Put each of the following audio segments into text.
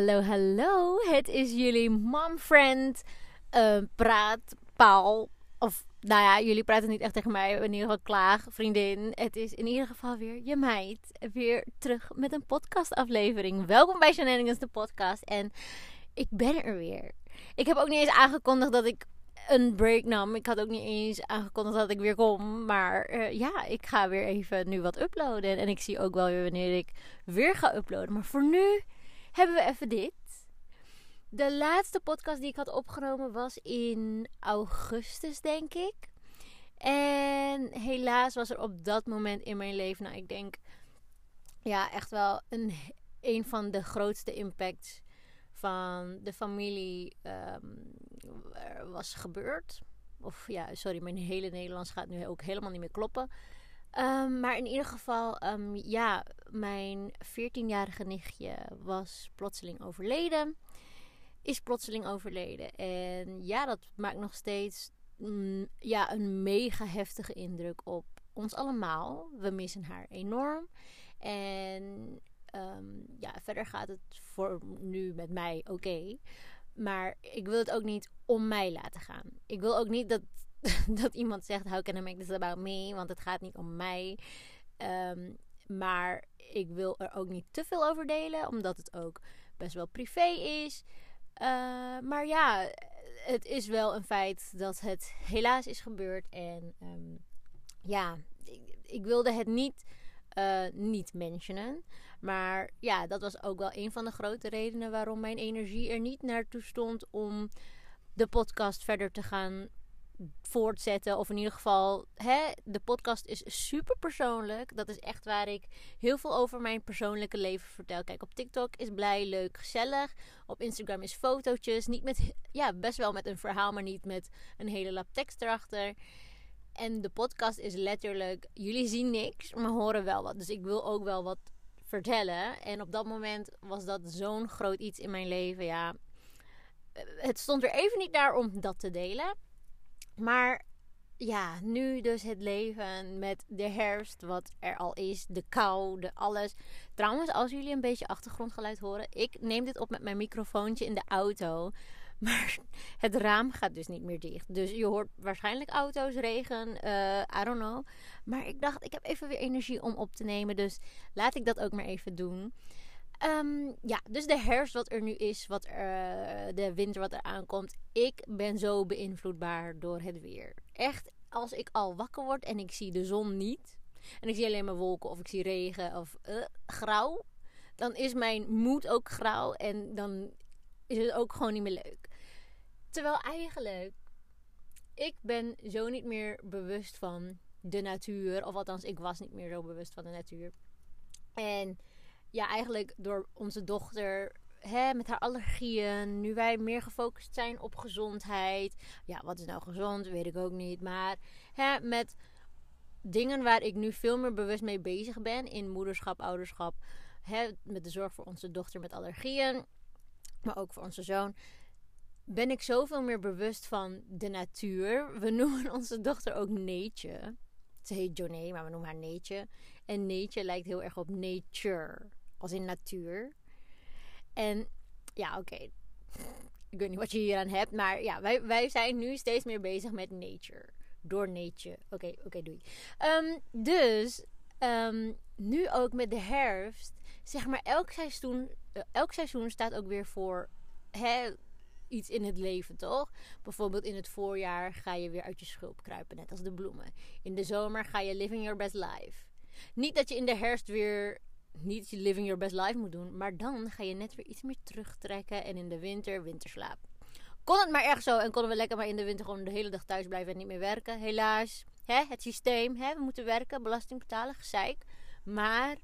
Hallo, hallo. Het is jullie momfriend uh, praat Paul. Of nou ja, jullie praten niet echt tegen mij. In ieder geval klaag, vriendin. Het is in ieder geval weer je meid. Weer terug met een podcastaflevering. Welkom bij Shenanigans, de podcast. En ik ben er weer. Ik heb ook niet eens aangekondigd dat ik een break nam. Ik had ook niet eens aangekondigd dat ik weer kom. Maar uh, ja, ik ga weer even nu wat uploaden. En ik zie ook wel weer wanneer ik weer ga uploaden. Maar voor nu hebben we even dit. De laatste podcast die ik had opgenomen was in augustus, denk ik. En helaas was er op dat moment in mijn leven, nou, ik denk, ja, echt wel een, een van de grootste impacts van de familie um, was gebeurd. Of ja, sorry, mijn hele Nederlands gaat nu ook helemaal niet meer kloppen. Um, maar in ieder geval, um, ja, mijn 14-jarige nichtje was plotseling overleden. Is plotseling overleden. En ja, dat maakt nog steeds mm, ja, een mega heftige indruk op ons allemaal. We missen haar enorm. En um, ja, verder gaat het voor nu met mij oké. Maar ik wil het ook niet om mij laten gaan. Ik wil ook niet dat dat iemand zegt: How can I make this about me? Want het gaat niet om mij. Um, maar ik wil er ook niet te veel over delen, omdat het ook best wel privé is. Uh, maar ja, het is wel een feit dat het helaas is gebeurd. En um, ja, ik, wilde het niet, uh, niet mentionen. Maar ja, dat was ook wel een van de grote redenen waarom mijn energie er niet naartoe stond om de podcast verder te gaan voortzetten. Of in ieder geval, hè, de podcast is super persoonlijk. Dat is echt waar ik heel veel over mijn persoonlijke leven vertel. Kijk, op TikTok is blij, leuk, gezellig. Op Instagram is fotootjes. Niet met, ja, best wel met een verhaal, maar niet met een hele lap tekst erachter. En de podcast is letterlijk, jullie zien niks, maar horen wel wat. Dus ik wil ook wel wat vertellen. En op dat moment was dat zo'n groot iets in mijn leven. Ja, het stond er even niet daar om dat te delen. Maar ja, nu dus het leven met de herfst, wat er al is, de kou, de alles. Trouwens, als jullie een beetje achtergrondgeluid horen, ik neem dit op met mijn microfoontje in de auto. Maar het raam gaat dus niet meer dicht. Dus je hoort waarschijnlijk auto's, regen, uh, I don't know. Maar ik dacht, ik heb even weer energie om op te nemen. Dus laat ik dat ook maar even doen. Um, ja, dus de herfst wat er nu is, wat er, de winter wat er aankomt. Ik ben zo beïnvloedbaar door het weer. Echt, als ik al wakker word en ik zie de zon niet. En ik zie alleen maar wolken of ik zie regen of uh, grauw. Dan is mijn moed ook grauw en dan is het ook gewoon niet meer leuk. Terwijl eigenlijk, ik ben zo niet meer bewust van de natuur. Of althans, ik was niet meer zo bewust van de natuur. En ja, eigenlijk door onze dochter met haar allergieën. Nu wij meer gefocust zijn op gezondheid. Ja, wat is nou gezond? Weet ik ook niet. Maar met dingen waar ik nu veel meer bewust mee bezig ben. In moederschap, ouderschap. Met de zorg voor onze dochter met allergieën. Maar ook voor onze zoon. Ben ik zoveel meer bewust van de natuur. We noemen onze dochter ook Neetje. Ze heet Joné, maar we noemen haar Neetje. En Neetje lijkt heel erg op nature als in natuur. En ja, oké. Ik weet niet wat je hier aan hebt. Maar ja, wij, wij zijn nu steeds meer bezig met nature. Door nature. Oké, oké, doei. Um, dus um, nu ook met de herfst. Zeg maar, elk seizoen, uh, elk seizoen staat ook weer voor hè, iets in het leven, toch? Bijvoorbeeld in het voorjaar ga je weer uit je schulp kruipen, net als de bloemen. In de zomer ga je living your best life. Niet dat je in de herfst weer niet je living your best life moet doen. Maar dan ga je net weer iets meer terugtrekken. En in de winter, winterslaap. Kon het maar echt zo. En konden we lekker maar in de winter gewoon de hele dag thuis blijven en niet meer werken. Helaas. Hè, het systeem. Hè, we moeten werken, belasting betalen, gezeik. Maar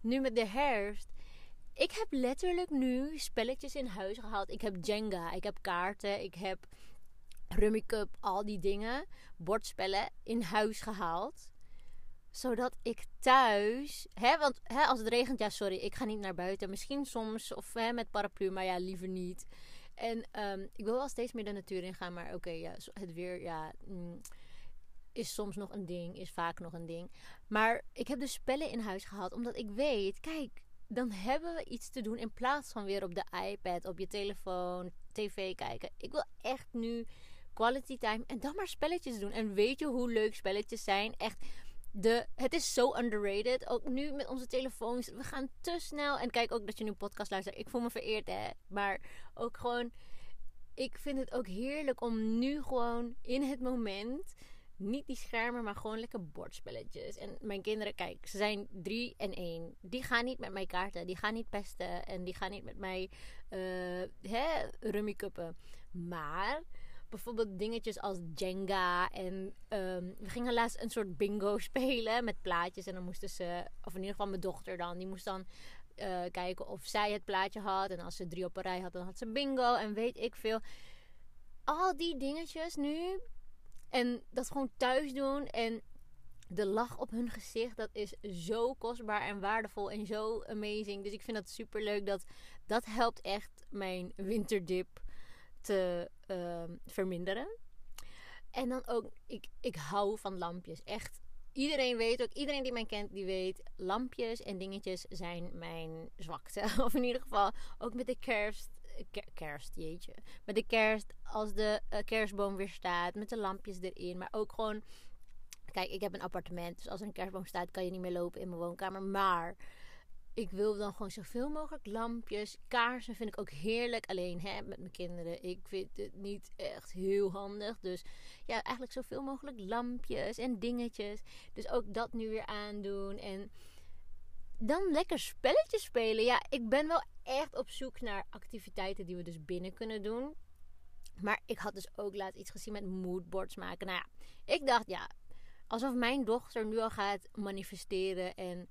nu met de herfst. Ik heb letterlijk nu spelletjes in huis gehaald. Ik heb Jenga, ik heb kaarten, ik heb Rummy Cup, al die dingen. Bordspellen in huis gehaald zodat ik thuis. Hè, want hè, als het regent, ja, sorry, ik ga niet naar buiten. Misschien soms, of hè, met paraplu, maar ja, liever niet. En um, ik wil wel steeds meer de natuur in gaan, maar oké, ja, het weer, ja. Mm, is soms nog een ding, is vaak nog een ding. Maar ik heb dus spellen in huis gehaald, omdat ik weet, kijk, dan hebben we iets te doen in plaats van weer op de iPad, op je telefoon, tv kijken. Ik wil echt nu quality time en dan maar spelletjes doen. En weet je hoe leuk spelletjes zijn? Echt, de, het is zo underrated. Ook nu met onze telefoons. We gaan te snel. En kijk ook dat je nu podcast luistert. Ik voel me vereerd, hè. Maar ook gewoon... Ik vind het ook heerlijk om nu gewoon in het moment niet die schermen, maar gewoon lekker bordspelletjes. En mijn kinderen, kijk, ze zijn drie en één. Die gaan niet met mij kaarten. Die gaan niet pesten. En die gaan niet met mij uh, hè, rummy cuppen. Maar bijvoorbeeld dingetjes als Jenga. En um, we gingen laatst een soort bingo spelen met plaatjes. En dan moesten ze, of in ieder geval mijn dochter dan, die moest dan uh, kijken of zij het plaatje had. En als ze drie op een rij had, dan had ze bingo. En weet ik veel. Al die dingetjes nu en dat gewoon thuis doen. En de lach op hun gezicht, dat is zo kostbaar en waardevol en zo amazing. Dus ik vind dat super leuk. Dat, dat helpt echt mijn winterdip te uh, verminderen. En dan ook, ik, ik hou van lampjes. Echt. Iedereen weet ook, iedereen die mij kent, die weet, lampjes en dingetjes zijn mijn zwakte. Of in ieder geval, ook met de kerst kerst, jeetje. Met de kerst, als de uh, kerstboom weer staat, met de lampjes erin. Maar ook gewoon, kijk, ik heb een appartement. Dus als er een kerstboom staat, kan je niet meer lopen in mijn woonkamer. Maar ik wil dan gewoon zoveel mogelijk lampjes. Kaarsen vind ik ook heerlijk. Alleen hè, met mijn kinderen. Ik vind het niet echt heel handig. Dus ja, eigenlijk zoveel mogelijk lampjes en dingetjes. Dus ook dat nu weer aandoen. En dan lekker spelletjes spelen. Ja, ik ben wel echt op zoek naar activiteiten die we dus binnen kunnen doen. Maar ik had dus ook laatst iets gezien met moodboards maken. Nou ja, ik dacht ja, alsof mijn dochter nu al gaat manifesteren en...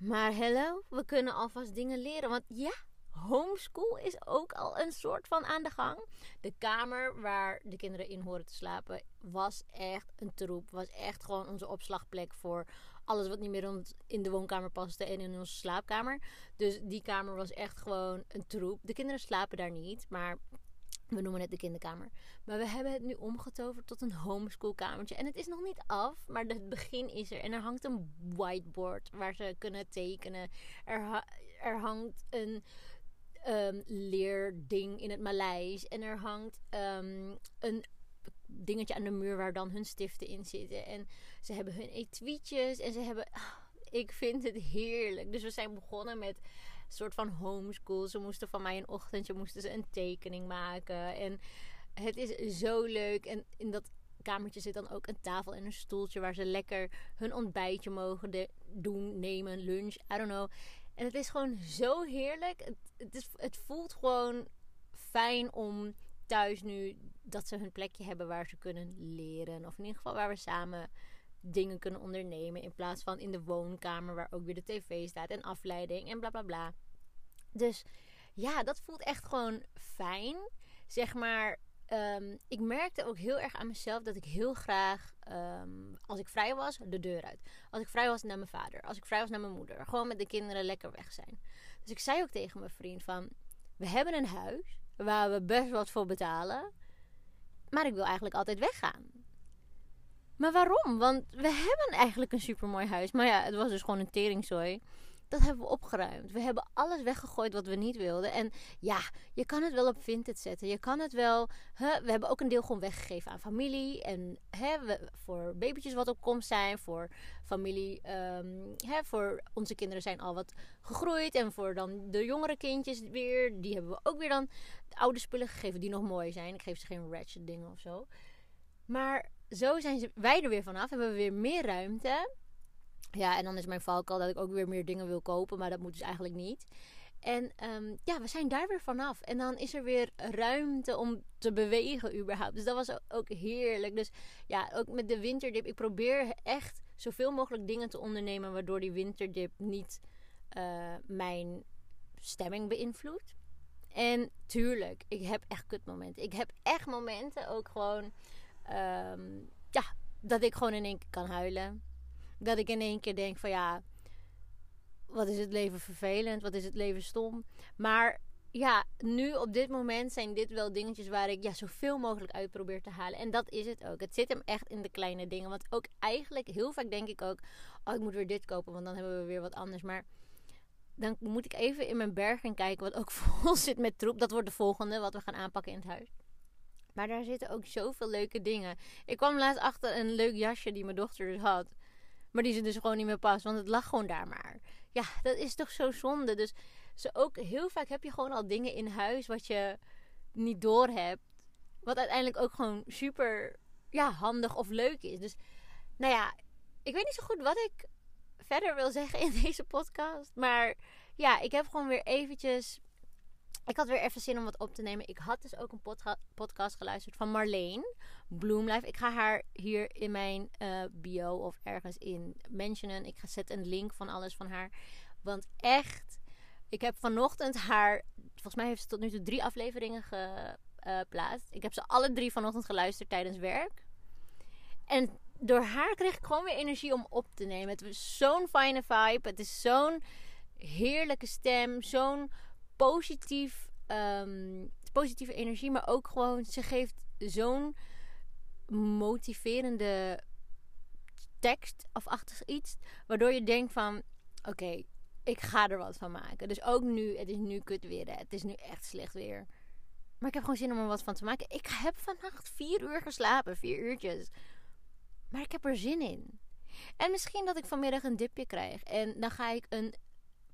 Maar hello, we kunnen alvast dingen leren. Want ja, homeschool is ook al een soort van aan de gang. De kamer waar de kinderen in horen te slapen was echt een troep. Was echt gewoon onze opslagplek voor alles wat niet meer in de woonkamer paste en in onze slaapkamer. Dus die kamer was echt gewoon een troep. De kinderen slapen daar niet, maar we noemen het de kinderkamer. Maar we hebben het nu omgetoverd tot een homeschoolkamertje. En het is nog niet af, maar het begin is er. En er hangt een whiteboard waar ze kunnen tekenen. Er, er hangt een um, leerding in het Maleis. En er hangt um, een dingetje aan de muur waar dan hun stiften in zitten. En ze hebben hun etuietjes en ze hebben... Ah, ik vind het heerlijk. Dus we zijn begonnen met soort van homeschool. Ze moesten van mij een ochtendje moesten ze een tekening maken. En het is zo leuk. En in dat kamertje zit dan ook een tafel en een stoeltje waar ze lekker hun ontbijtje mogen doen, nemen, lunch, I don't know. En het is gewoon zo heerlijk. Het, het, voelt gewoon fijn om thuis nu dat ze hun plekje hebben waar ze kunnen leren. Of in ieder geval waar we samen dingen kunnen ondernemen. In plaats van in de woonkamer waar ook weer de tv staat en afleiding en bla bla bla. Dus ja, dat voelt echt gewoon fijn. Zeg maar, um, ik merkte ook heel erg aan mezelf dat ik heel graag, um, als ik vrij was, de deur uit. Als ik vrij was naar mijn vader. Als ik vrij was naar mijn moeder. Gewoon met de kinderen lekker weg zijn. Dus ik zei ook tegen mijn vriend van, we hebben een huis waar we best wat voor betalen. Maar ik wil eigenlijk altijd weggaan. Maar waarom? Want we hebben eigenlijk een supermooi huis. Maar ja, het was dus gewoon een teringzooi. Dat hebben we opgeruimd. We hebben alles weggegooid wat we niet wilden. En ja, je kan het wel op Vinted zetten. Je kan het wel. Hè, we hebben ook een deel gewoon weggegeven aan familie. En hè, we, voor babytjes wat op komst zijn. Voor familie. Um, hè, voor onze kinderen zijn al wat gegroeid. En voor dan de jongere kindjes weer. Die hebben we ook weer dan oude spullen gegeven die nog mooi zijn. Ik geef ze geen ratchet dingen of zo. Maar zo zijn wij er weer vanaf. Hebben we weer meer ruimte. Ja, en dan is mijn valkuil dat ik ook weer meer dingen wil kopen. Maar dat moet dus eigenlijk niet. En um, ja, we zijn daar weer vanaf. En dan is er weer ruimte om te bewegen überhaupt. Dus dat was ook heerlijk. Dus ja, ook met de winterdip. Ik probeer echt zoveel mogelijk dingen te ondernemen... waardoor die winterdip niet uh, mijn stemming beïnvloedt. En tuurlijk, ik heb echt kutmomenten. Ik heb echt momenten ook gewoon... Um, ja, dat ik gewoon in één keer kan huilen dat ik in één keer denk van ja, wat is het leven vervelend, wat is het leven stom. Maar ja, nu op dit moment zijn dit wel dingetjes waar ik ja, zoveel mogelijk uit probeer te halen. En dat is het ook. Het zit hem echt in de kleine dingen. Want ook eigenlijk, heel vaak denk ik ook, oh ik moet weer dit kopen, want dan hebben we weer wat anders. Maar dan moet ik even in mijn berg gaan kijken wat ook vol zit met troep. Dat wordt de volgende wat we gaan aanpakken in het huis. Maar daar zitten ook zoveel leuke dingen. Ik kwam laatst achter een leuk jasje die mijn dochter dus had. Maar die ze dus gewoon niet meer past, want het lag gewoon daar maar. Ja, dat is toch zo zonde. Dus ze ook heel vaak heb je gewoon al dingen in huis wat je niet door hebt. Wat uiteindelijk ook gewoon super ja, handig of leuk is. Dus nou ja, ik weet niet zo goed wat ik verder wil zeggen in deze podcast. Maar ja, ik heb gewoon weer eventjes. Ik had weer even zin om wat op te nemen. Ik had dus ook een podcast geluisterd van Marleen Bloomlife. Ik ga haar hier in mijn uh, bio of ergens in mentionen. Ik ga zetten een link van alles van haar. Want echt, ik heb vanochtend haar. Volgens mij heeft ze tot nu toe drie afleveringen geplaatst. ik heb ze alle drie vanochtend geluisterd tijdens werk. En door haar kreeg ik gewoon weer energie om op te nemen. Het was zo'n fijne vibe. Het is zo'n heerlijke stem. Zo'n positief, um, positieve energie. Maar ook gewoon, ze geeft zo'n motiverende tekst of achtig iets. Waardoor je denkt van, oké, ik ga er wat van maken. Dus ook nu, het is nu kut weer. Het is nu echt slecht weer. Maar ik heb gewoon zin om er wat van te maken. Ik heb vannacht vier uur geslapen. Vier uurtjes. Maar ik heb er zin in. En misschien dat ik vanmiddag een dipje krijg. En dan ga ik een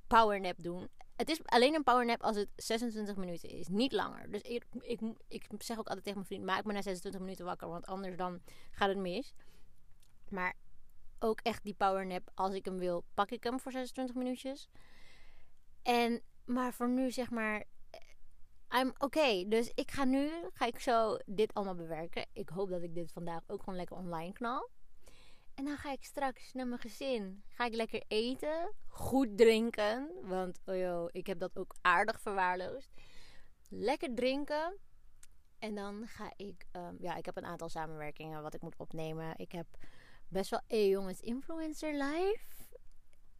powernap doen. Het is alleen een powernap als het 26 minuten is. Niet langer. Dus ik, ik, ik zeg ook altijd tegen mijn vriend: maak me na 26 minuten wakker. Want anders dan gaat het mis. Maar ook echt die powernap. Als ik hem wil, pak ik hem voor 26 minuutjes. En, maar voor nu zeg maar. I'm oké. Dus ik ga nu, ga ik zo dit allemaal bewerken. Ik hoop dat ik dit vandaag ook gewoon lekker online knal. En dan ga ik straks naar mijn gezin. Ga ik lekker eten. Goed drinken. Want oh ik heb dat ook aardig verwaarloosd. Lekker drinken. En dan ga ik... Um, ja, ik heb een aantal samenwerkingen wat ik moet opnemen. Ik heb best wel... Hey jongens, Influencer Live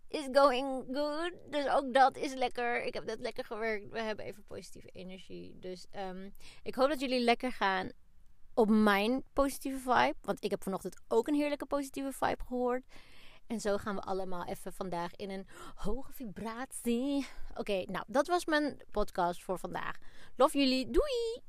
is going good. Dus ook dat is lekker. Ik heb net lekker gewerkt. We hebben even positieve energie. Dus um, ik hoop dat jullie lekker gaan op mijn positieve vibe. Want ik heb vanochtend ook een heerlijke positieve vibe gehoord. En zo gaan we allemaal even vandaag in een hoge vibratie. Oké, nou, dat was mijn podcast voor vandaag. Love jullie. Doei!